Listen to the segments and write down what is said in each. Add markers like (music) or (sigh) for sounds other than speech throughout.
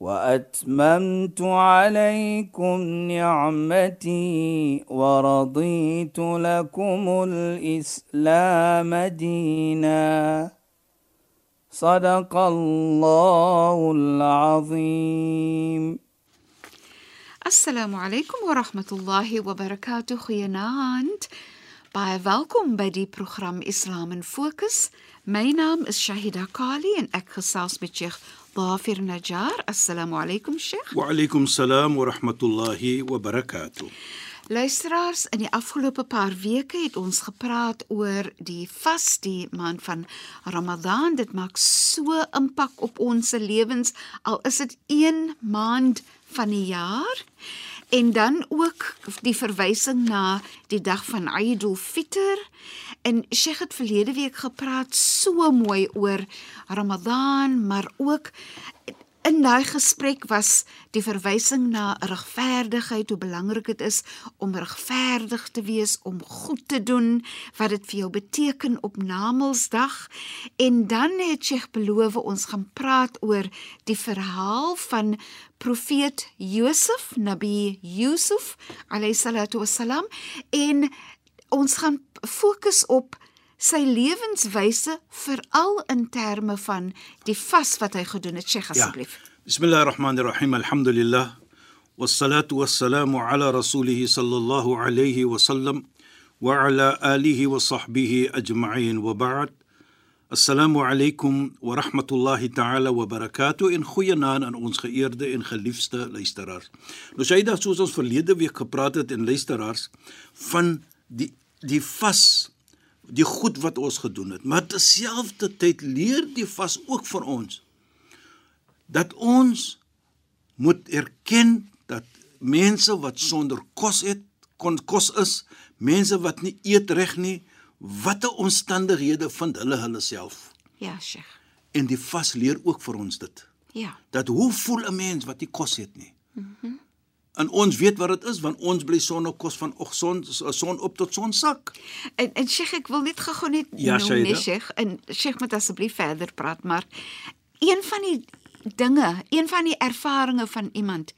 واتممت عليكم نعمتي ورضيت لكم الاسلام دينا صدق الله العظيم Assalamu alaykum wa rahmatullahi wa barakatuh. Goeienaand. Baie welkom by die program Islam in Fokus. My naam is Shahida Kali en ek gesels met Sheikh Dafir Najjar. Assalamu alaykum Sheikh. Wa alaykum salaam wa rahmatullahi wa barakatuh. Luisteraars, in die afgelope paar weke het ons gepraat oor die vas, die maand van Ramadan. Dit maak so impak op ons lewens al is dit 1 maand van die jaar. En dan ook die verwysing na die dag van Eid al-Fitr. En Sheikh het verlede week gepraat so mooi oor Ramadan, maar ook in daai gesprek was die verwysing na regverdigheid, hoe belangrik dit is om regverdig te wees, om goed te doen, wat dit vir jou beteken op Namedsdag. En dan het Sheikh beloof ons gaan praat oor die verhaal van profeet Josef, Nabi Yusuf, alayhi salatu wassalam, en ons gaan fokus op sy lewenswyse veral in terme van die vas wat hy gedoen het. Sheikh asseblief. Ja. Bismillahirrahmanirrahim. Alhamdulillah. Wassalatu wassalamu ala rasulih sallallahu alayhi wa sallam wa ala alihi wa sahbihi ajma'in wa ba'd. Assalamu alaykum wa rahmatullahi ta'ala wa barakatuh in goeienaand aan ons geëerde en geliefde luisteraars. Nou sê dit soos ons verlede week gepraat het en luisteraars van die die vas die goed wat ons gedoen het, maar terselfdertyd leer die vas ook vir ons dat ons moet erken dat mense wat sonder kos het, kon kos is, mense wat nie eet reg nie, watter omstandighede vind hulle hulle self. Ja, Sheikh. En die vas leer ook vir ons dit. Ja. Dat hoe voel 'n mens wat nie kos het nie? Mhm. Mm en ons weet wat dit is want ons bly sonder kos van oggend son op tot sonsak. En en Sheikh, ek wil net gou net ja, noem, nee, Sheikh, en Sheikh moet asseblief verder praat, maar een van die dinge, een van die ervarings van iemand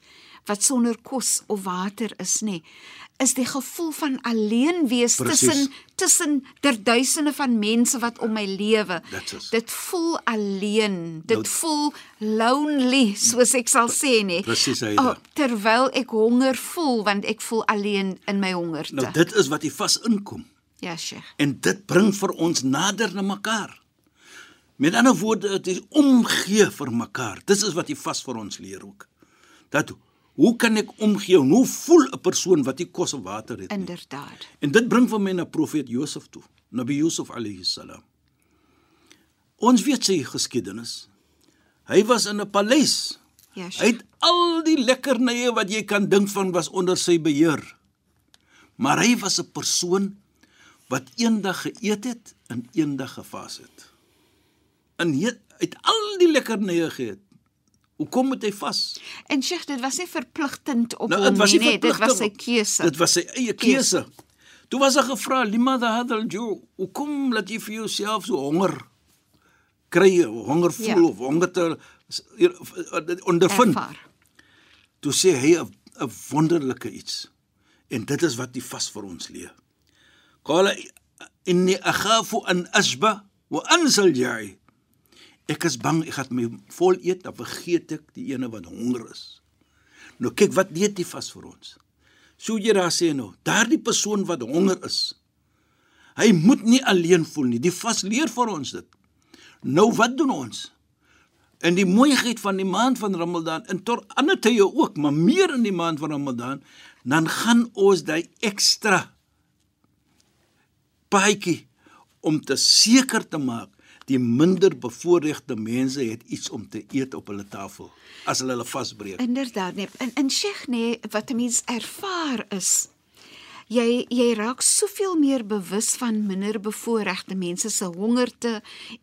wat sonder kos of water is, nê, is die gevoel van alleen wees tussen tussen der duisende van mense wat om my lewe. Dit voel alleen. Dit nou, voel lonely, soos ek sal sê nê. Presies, oh, terwyl ek honger voel want ek voel alleen in my hongerte. Nou dit is wat die vas inkom. Ja, Sheikh. En dit bring vir ons nader na mekaar. Met ander woorde, dit is omgee vir mekaar. Dis is wat die vas vir ons leer ook. Dat Hoe kan ek omgee? Hoe voel 'n persoon wat nie kos of water het nie? Inderdaad. En dit bring vir my na profeet Josef toe, Nabi Yusuf alayhi salam. Ons weet sy geskiedenis. Hy was in 'n paleis. Ja. Hy het al die lekkernye wat jy kan dink van was onder sy beheer. Maar hy was 'n persoon wat eendag geëet het en eendag gevas het. En hy het al die lekkernye geëet Hoekom moet hy vas? En Sheikh, dit was nie verpligtend op nou, hom nie, nee, dit was sy keuse. Dit was sy eie keuse. Toe was hy gevra, "Limada hadal ju, hoekom laat jy vir jouself so honger kry, honger voel ja. of honger te ondervind?" Ervaar. Toe sê hy 'n wonderlike iets. En dit is wat die vas vir ons leer. Qala inni akhafu an asba wa ansal ja'i Ek is bang ek gaan my vol eet dan vergeet ek die ene wat honger is. Nou kyk wat weet jy vas vir ons. Sou jy daar sê nou, daardie persoon wat honger is. Hy moet nie alleen voel nie. Die vas leer vir ons dit. Nou wat doen ons? En die mooiheid van die maand van Ramadan en tot ander tye ook, maar meer in die maand van Ramadan, dan gaan ons daai ekstra paadjie om te seker te maak Die minder bevoorregte mense het iets om te eet op hulle tafel as hulle hulle vasbreek. Inderdaad, nee. En in Sheikh nee, wat 'n mens ervaar is jy jy raak soveel meer bewus van minder bevoorregte mense se hongerte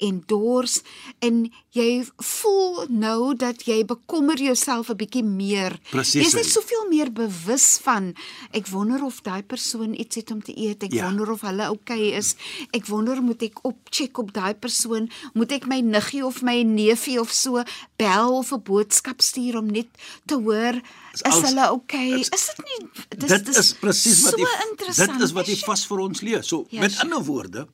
en dors en jy voel nou dat jy bekommer jouself 'n bietjie meer. Presies, Jy's net soveel meer bewus van ek wonder of daai persoon iets het om te eet. Ek Ja. wonder of hulle oukei is. Ek wonder moet ek opcheck op daai persoon? Moet ek my niggie of my neefie of so bel of 'n boodskap stuur om net te hoor is, als- hulle oukei? is- Is dit nie dis, dit dis is presies wat so jy interessant. dit is wat Sheikh. vas vir ons leer. So Ja, met Sheikh. ander woorde,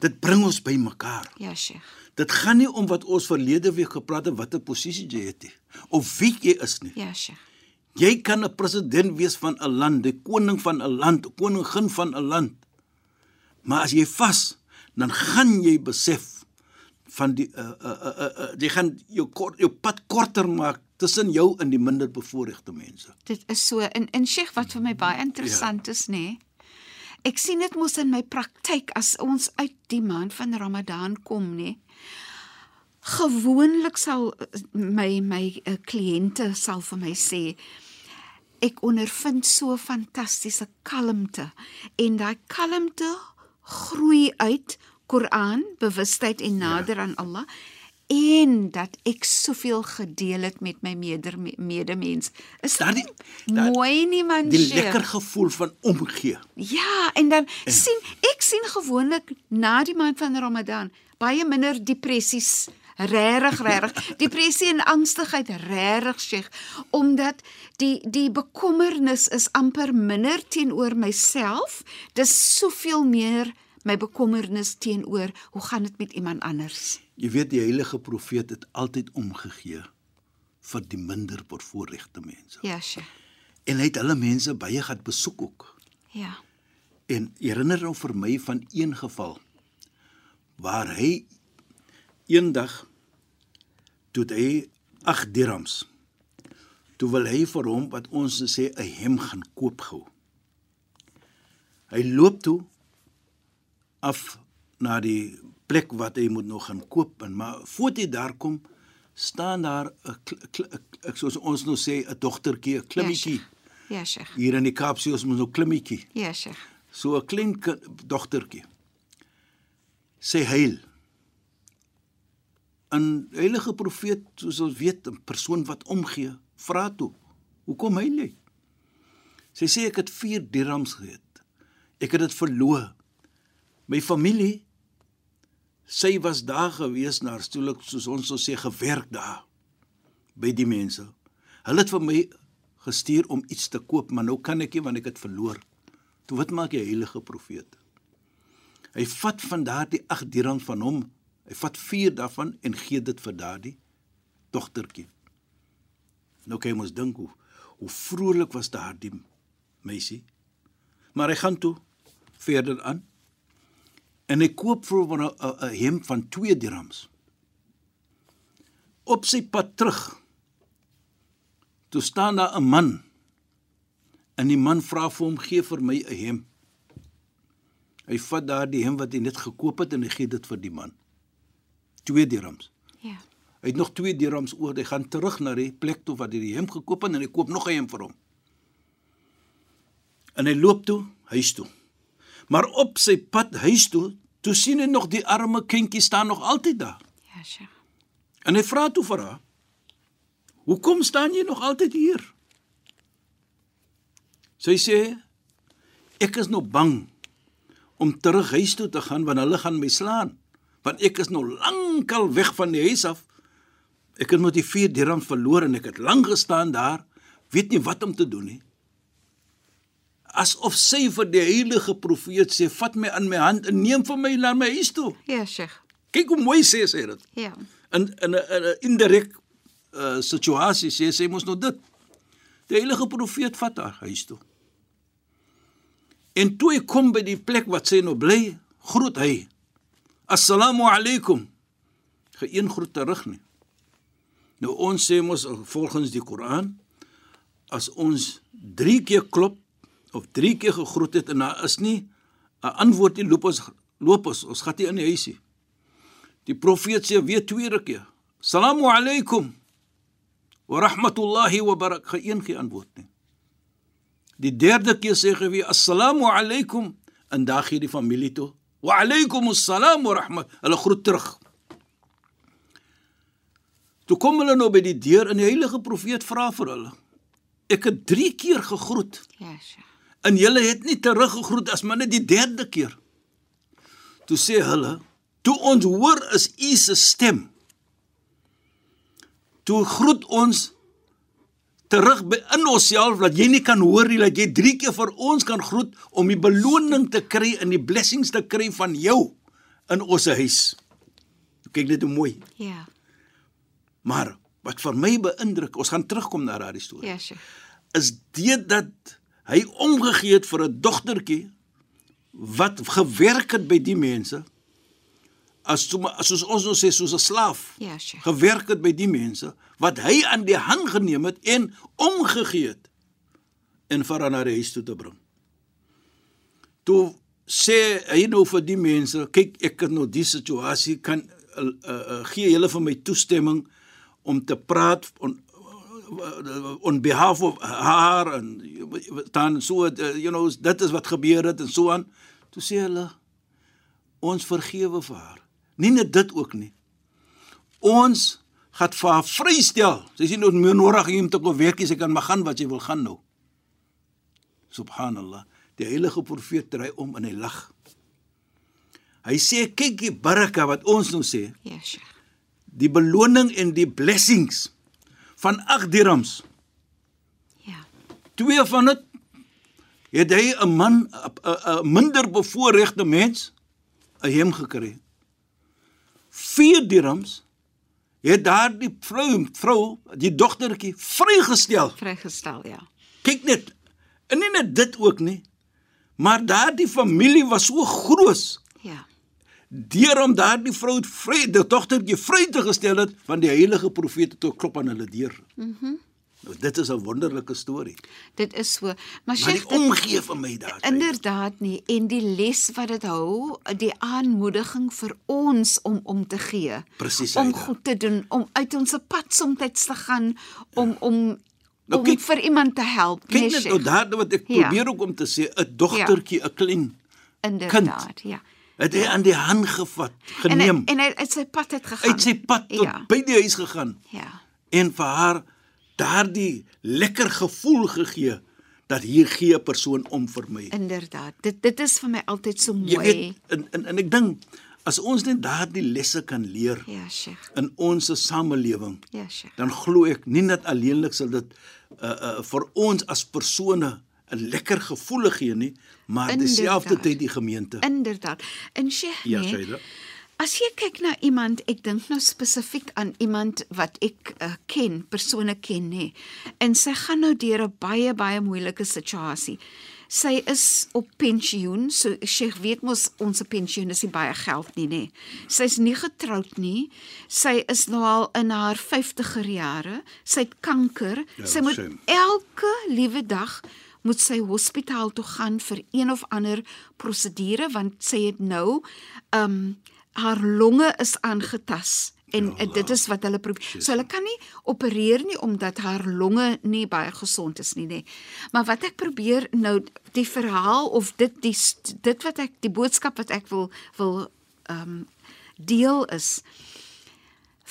dit bring ons by mekaar. Ja, Sheikh. Dit gaan nie om wat ons verlede week gepraat het watter posisie jy het nie of wie jy is nie. Ja, Sheikh. Jy kan 'n president wees van 'n land, die koning van 'n land, koningin van 'n land. Maar as jy vas, dan gaan jy besef van die uh uh, uh, uh jy gaan jou kort, jou pad korter maak tussen jou en die minder bevoorregte mense. Dit is so in in Sheikh wat vir my baie interessant is, nê. Nee? Ek sien dit mos in my praktyk as ons uit die maand van Ramadan kom, nê. Gewoonlik sal eh, my my uh, kliënte sal vir my sê ek ondervind so fantastiese kalmte en daai kalmte groei uit Koran, bewustheid en nader ja. aan Allah en dat ek soveel gedeel het met my meder medemens. Is dit daar- mooi nie man? Die Sheikh? lekker gevoel van omgee. Ja, en dan en. sien ek sien gewoonlik na die maand van Ramadan baie minder depressies regtig regtig (laughs) depressie en angstigheid regtig sê omdat die die bekommernis is amper minder teenoor myself dis soveel meer my bekommernis teenoor hoe gaan dit met iemand anders Jy weet die heilige profeet het altyd omgegee vir die minder bevoorregte mense. ja sye En hy het hulle mense baie gaan besoek ook. ja En herinner nou vir my van een geval waar hy eendag toe hy 8 dirhams. Toe wil hy vir hom wat ons sê 'n hem gaan koop gou. Hy loop toe af na die plek wat hy moet nog gaan koop en maar voor hy daar kom staan daar 'n soos ons nou sê 'n dogtertjie, 'n klimmetjie. ja sye Hier in die Kaap sê ons moet nou klimmetjie. ja sye So 'n klein dogtertjie. Sê heil. 'n Heilige profeet, soos ons weet, 'n persoon wat omgee, vra toe. Hoekom heil jy? Sy sê ek het 4 dirhams gehad. Ek het dit verloor. My familie sy was daar gewees na stoelik soos ons sou sê gewerk daar by die mense. Hulle het vir my gestuur om iets te koop, maar nou kan ek nie want ek het verloor. Toe wat maak die heilige profeet? Hy vat van daardie 8 dirham van hom, hy vat 4 daarvan en gee dit vir daardie dogtertjie. Nou kan jy mos dink hoe hoe vrolik was daardie meisie. Maar hy gaan toe verder aan en hy koop vir hom 'n 'n- 'n hem van 2 dirhams. Op sy pad terug toe staan daar 'n man en die man vra vir hom gee vir my 'n hem. Hy vat daardie hem wat hy net gekoop het en hy gee dit vir die man. 2 dirhams. ja Hy het nog 2 dirhams oor. Hy gaan terug na die plek toe waar hy die hem gekoop het en hy koop nog 'n hem vir hom. En hy loop toe huis toe. Maar op sy pad huis toe, toe sien hy nog die arme kindjie staan nog altyd daar. ja sye En hy vra toe vir haar: "Hoekom staan jy nog altyd hier?" Sy sê: "Ek is nou bang om terug huis toe te gaan want hulle gaan my slaan, want ek is nou lankal weg van die huis af. Ek het met die 4 dirham verloor en ek het lank gestaan daar, weet nie wat om te doen nie." Asof sy vir die heilige profeet sê: "Vat my aan my hand en neem vir my na my huis toe." ja sye Kyk hoe mooi sê sy dit ja in in 'n in 'n indirek uh, situasie sê sy mos nou dit. Die heilige profeet vat haar huis toe. En toe hy kom by die plek wat sy nou bly, groet hy. Assalamu alaykum. Geen groet terug nie. Nou ons sê mos volgens die Koran as ons 3 keer klop of 3 keer gegroet het en daar is nie 'n antwoord nie, loop ons loop ons, ons gaan nie in die huis nie. Die profeet sê weer tweede keer. Assalamu alaykum wa rahmatullahi wa barak geen geen antwoord nie. Die derde keer sê hy weer assalamu alaykum en daar gee die familie toe. Wa alaykum assalam wa rahmat. Hulle groet terug. Toe kom hulle nou by die deur en die heilige profeet vra vir hulle. Ek het 3 keer gegroet Ja, Sheikh. En julle het nie teruggegroet as maar net die derde keer. Toe sê hulle, toe ons hoor is u se stem. Toe groet ons terug by in onsself dat jy nie kan hoor nie dat jy 3 keer vir ons kan groet om die beloning te kry en die blessings te kry van jou in ons huis. Kyk net hoe mooi. Ja. Maar wat vir my beïndruk, ons gaan terugkom na daardie storie. Ja, Sheikh. is dit dat hy omgegee het vir 'n dogtertjie wat gewerk het by die mense as soos soos ons nou sê soos 'n slaaf Ja, Sheikh. gewerk het by die mense wat hy aan die hand geneem het en omgegee het en vir haar na die huis toe te bring. Toe sê hy nou vir die mense, kyk ek het nou die situasie kan uh, uh, gee julle vir my toestemming om te praat on, on behalf of haar en dan so uh, you know dit is wat gebeur het en so aan. Toe sê hulle ons vergewe vir haar. Nie net dit ook nie. Ons gaan vir haar vrystel. Sy sê nou meer nodig om te kom werk, sy kan maar gaan wat sy wil gaan nou. Subhanallah. Die heilige profeet dry om en hy lag. Hy sê kyk die baraka wat ons nou sê, Ja, Sheikh. die beloning en die blessings van 8 dirhams. Ja. Twee van dit het hy 'n man 'n minder bevoorregte mens 'n hem gekry. 4 dirhams het daardie vrou vrou die dogtertjie vrygestel. Vrygestel, ja. Kyk net. En nie net dit ook nie. Maar daardie familie was so groot Ja. Deur om daardie vrou vry die dogtertjie vry te gestel het van die heilige profete toe klop aan hulle deur. Mhm. Mm nou, dit is 'n wonderlike storie. Dit is so. Maar die omgee van my daar. Inderdaad nie en die les wat dit hou, die aanmoediging vir ons om om te gee. Presies, Om goed te doen, om uit ons pad soms te gaan om om Nou, om kyk- vir iemand te help. Kyk nee, net nou daar wat ek Ja. probeer ook om te sê, 'n dogtertjie, 'n klein Inderdaad, ja. Het hy aan die hand gevat, En hy, geneem, en hy uit sy pad het gegaan. uit sy pad tot Ja. by die huis gegaan Ja. en vir haar daardie lekker gevoel gegee dat hier gee 'n persoon om vir my. Inderdaad. Dit dit is vir my altyd so Jy mooi. weet en en, en ek dink as ons net daardie lesse kan leer Ja, Sheikh. in ons samelewing, Ja, Sheikh. dan glo ek nie net alleenlik sal dit uh uh vir ons as persone 'n lekker gevoel gee nie, maar dieselfde tyd die gemeente. Inderdaad. En Sheikh, Ja, nee, Shaida. As jy kyk na iemand, ek dink nou spesifiek aan iemand wat ek uh, ken, persone ken nê. En sy gaan nou deur 'n baie baie moeilike situasie. Sy is op pensioen, so Sheikh weet mos ons pensioen is nie baie geld nie nê. Sy's nie getroud nie. Sy is nou al in haar 50er jare. Sy het kanker. Ja, sy moet shame. elke liewe dag moet sy hospitaal toe gaan vir een of ander prosedure want sy het nou um haar longe is aangetas en ja, dit is wat hulle probeer. So hulle kan nie opereer nie omdat haar longe nie baie gesond is nie, nê. Maar wat ek probeer nou die verhaal of dit die dit wat ek die boodskap wat ek wil wil um deel is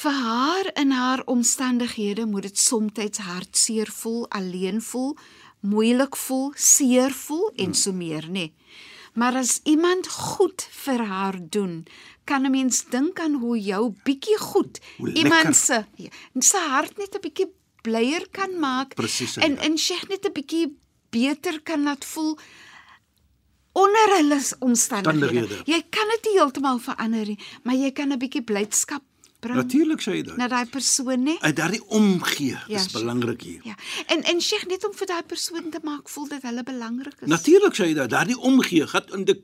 vir haar in haar omstandighede moet dit soms hartseer voel, alleen voel, moeilik voel, seer voel en so meer, nê. Maar as iemand goed vir haar doen, kan 'n mens dink aan hoe jou bietjie goed Hoe iemand se se hart net 'n bietjie blyer kan maak Presies, en ja. en Sheikh net 'n bietjie beter kan laat voel onder hulle. Omstandighede. Jy kan dit nie heeltemal verander nie, maar jy kan 'n bietjie blydskap bring Natuurlik sê jy dit. na daai persoon, né? Uit daardie omgee Ja, is belangrik hier. Ja. En en Sheikh net om vir daai persoon te maak voel dat hulle belangrik is. Natuurlik sê jy dit. Daardie omgee gaan in die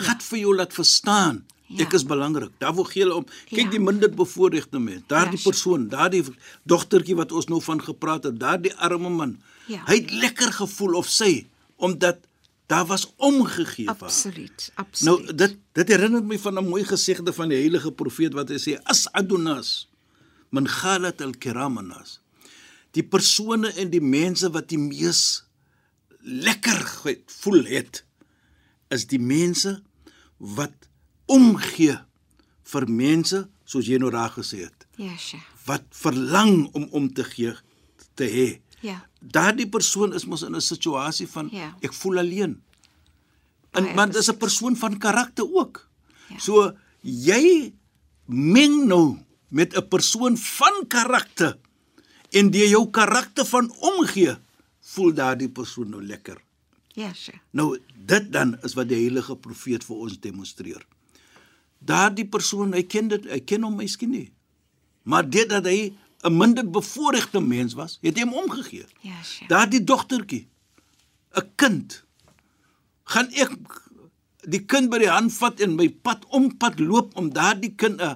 gaan vir jou laat verstaan. Ja. Ek is belangrik. Daarvoor gee hulle om. Kyk Ja. die minder bevoorregte mens. Daardie Ja, persoon, daardie dogtertjie wat ons nou van gepraat het, daardie arme man. Ja. Hy het lekker gevoel of sy omdat Daar was omgegee vir haar. Absoluut, Nou absoluut. dit dit herinner my van 'n mooi gesegde van die heilige profeet wat hy sê as'adunas man khalat al-kiramas. Die persone en die mense wat die mees lekker voel het is die mense wat omgee vir mense soos jy nou daar gesê het ja, Sheikh. wat verlang om om te gee te hê. Ja. Daardie persoon is mos in 'n situasie van Ja. ek voel alleen. En Baie maar dis 'n persoon van karakter ook. Ja. So jy meng nou met 'n persoon van karakter en deur jou karakter van omgee voel daardie persoon nou lekker. Ja, Sheikh. Nou dit dan is wat die heilige profeet vir ons demonstreer. Daardie persoon, hy ken dit, hy ken hom miskien nie. Maar dit dat hy 'n minder bevoorregte mens was, het hy hom omgegee. Ja, Sheikh. Daardie dogtertjie, 'n kind, gaan ek die kind by die hand vat en my pad ompad loop om daardie kind 'n uh,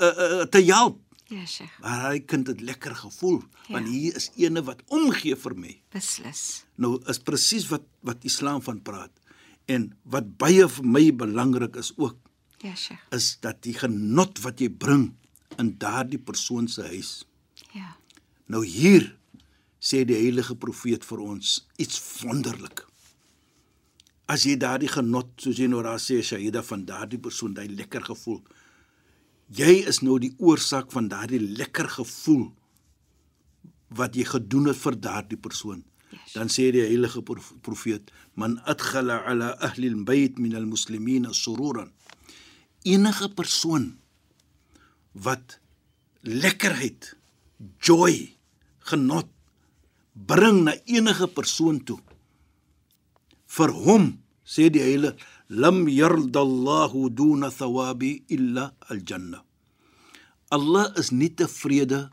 uh, uh, te help. Ja, Sheikh. Maar hy kind het lekker gevoel, Ja. want hier is ene wat omgee vir my. Beslis. Nou is presies wat wat Islam van praat. En wat baie vir my belangrik is ook Ja, Sheikh. is dat die genot wat jy bring in daardie persoon se huis. Ja. Nou hier sê die heilige profeet vir ons iets wonderlik. As jy daardie genot, soos jy nou daar sê, Shahida van daardie persoon, daai lekker gevoel. Jy is nou die oorsaak van daardie lekker gevoel wat jy gedoen het vir daardie persoon. Yes. Dan sê die heilige prof- profeet, "Man adkhala ala ahli al-bayt min al-muslimin sururan." Enige persoon wat lekkerheid, joy, genot bring na enige persoon toe. Vir hom sê die heilige lam yardallahu duna thawabi illa al-janna. Allah is nie tevrede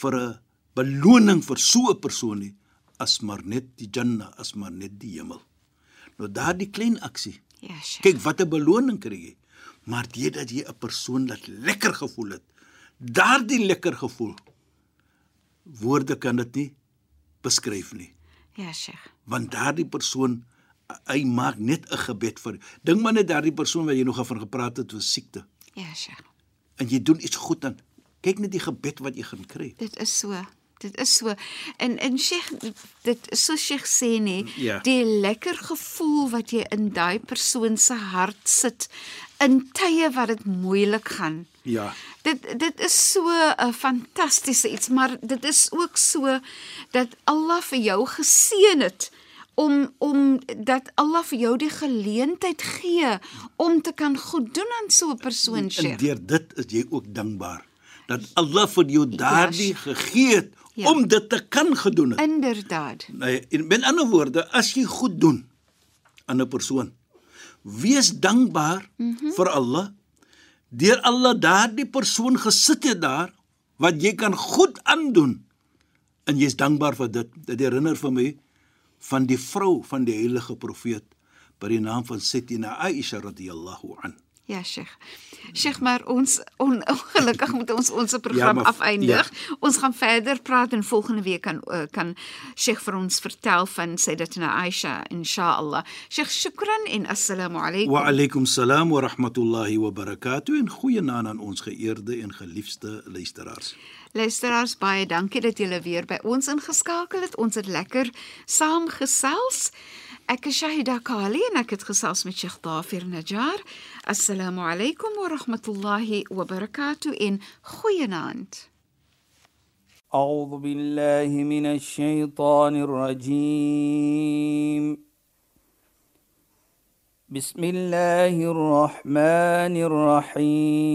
vir 'n beloning vir so 'n persoon nie as maar net die janna, as maar net die hemel. Nou daardie klein aksie. Ja, Sheikh. Kyk wat 'n beloning kry jy. Maar dit dat jy 'n persoon laat lekker gevoel het. Daardie lekker gevoel. Woorde kan dit nie beskryf nie Ja, Sheikh. want daardie persoon hy maak net 'n gebed vir dink maar net daardie persoon wat jy nog van gepraat het was siekte Ja, Sheikh. en jy doen iets goed aan kyk net die gebed wat jy gaan kry Dit is so. Dit is so. En en Sheikh dit so Sheikh sê nê, Ja. die lekker gevoel wat jy in daai persoon se hart sit in tye wat dit moeilik gaan. ja Dit dit is so 'n fantastiese iets, maar dit is ook so dat Allah vir jou geseën het om om dat Allah vir jou die geleentheid gee om te kan goed doen aan so 'n persoon, en Sheikh. deur dit is jy ook dankbaar dat Allah vir jou daardie Ja, gegee het Ja. om dit te kan gedoen het Inderdaad. Nee, in met ander woorde, as jy goed doen aan 'n persoon, wees dankbaar mm -hmm. vir Allah. Deur Allah daardie persoon gesit het daar wat jy kan goed aandoen. En jy's dankbaar vir dit. Dit herinner vir my van die vrou van die heilige profeet by die naam van Sayyidina Aisha radhiyallahu an. Ja, Sheikh. Sheikh, maar ons on, ongelukkig moet ons ons program Ja, maar- afeindig. Ons gaan verder praat en volgende week kan uh, kan Sheikh vir ons vertel van Sayyidatina Aisha inshallah. Sheikh, shukran en assalamu alaykum. Wa alaykum salaam wa rahmatullahi wa barakatuh en goeienaand aan ons geëerde en geliefde luisteraars. Luisteraars, baie dankie dat julle weer by ons ingeskakel het. Ons het lekker saam gesels. أك شهد قالين من شيخ خضافر نجار. السلام عليكم ورحمة الله وبركاته. إن خينانت أعوذ بالله من الشيطان الرجيم. بسم الله الرحمن الرحيم.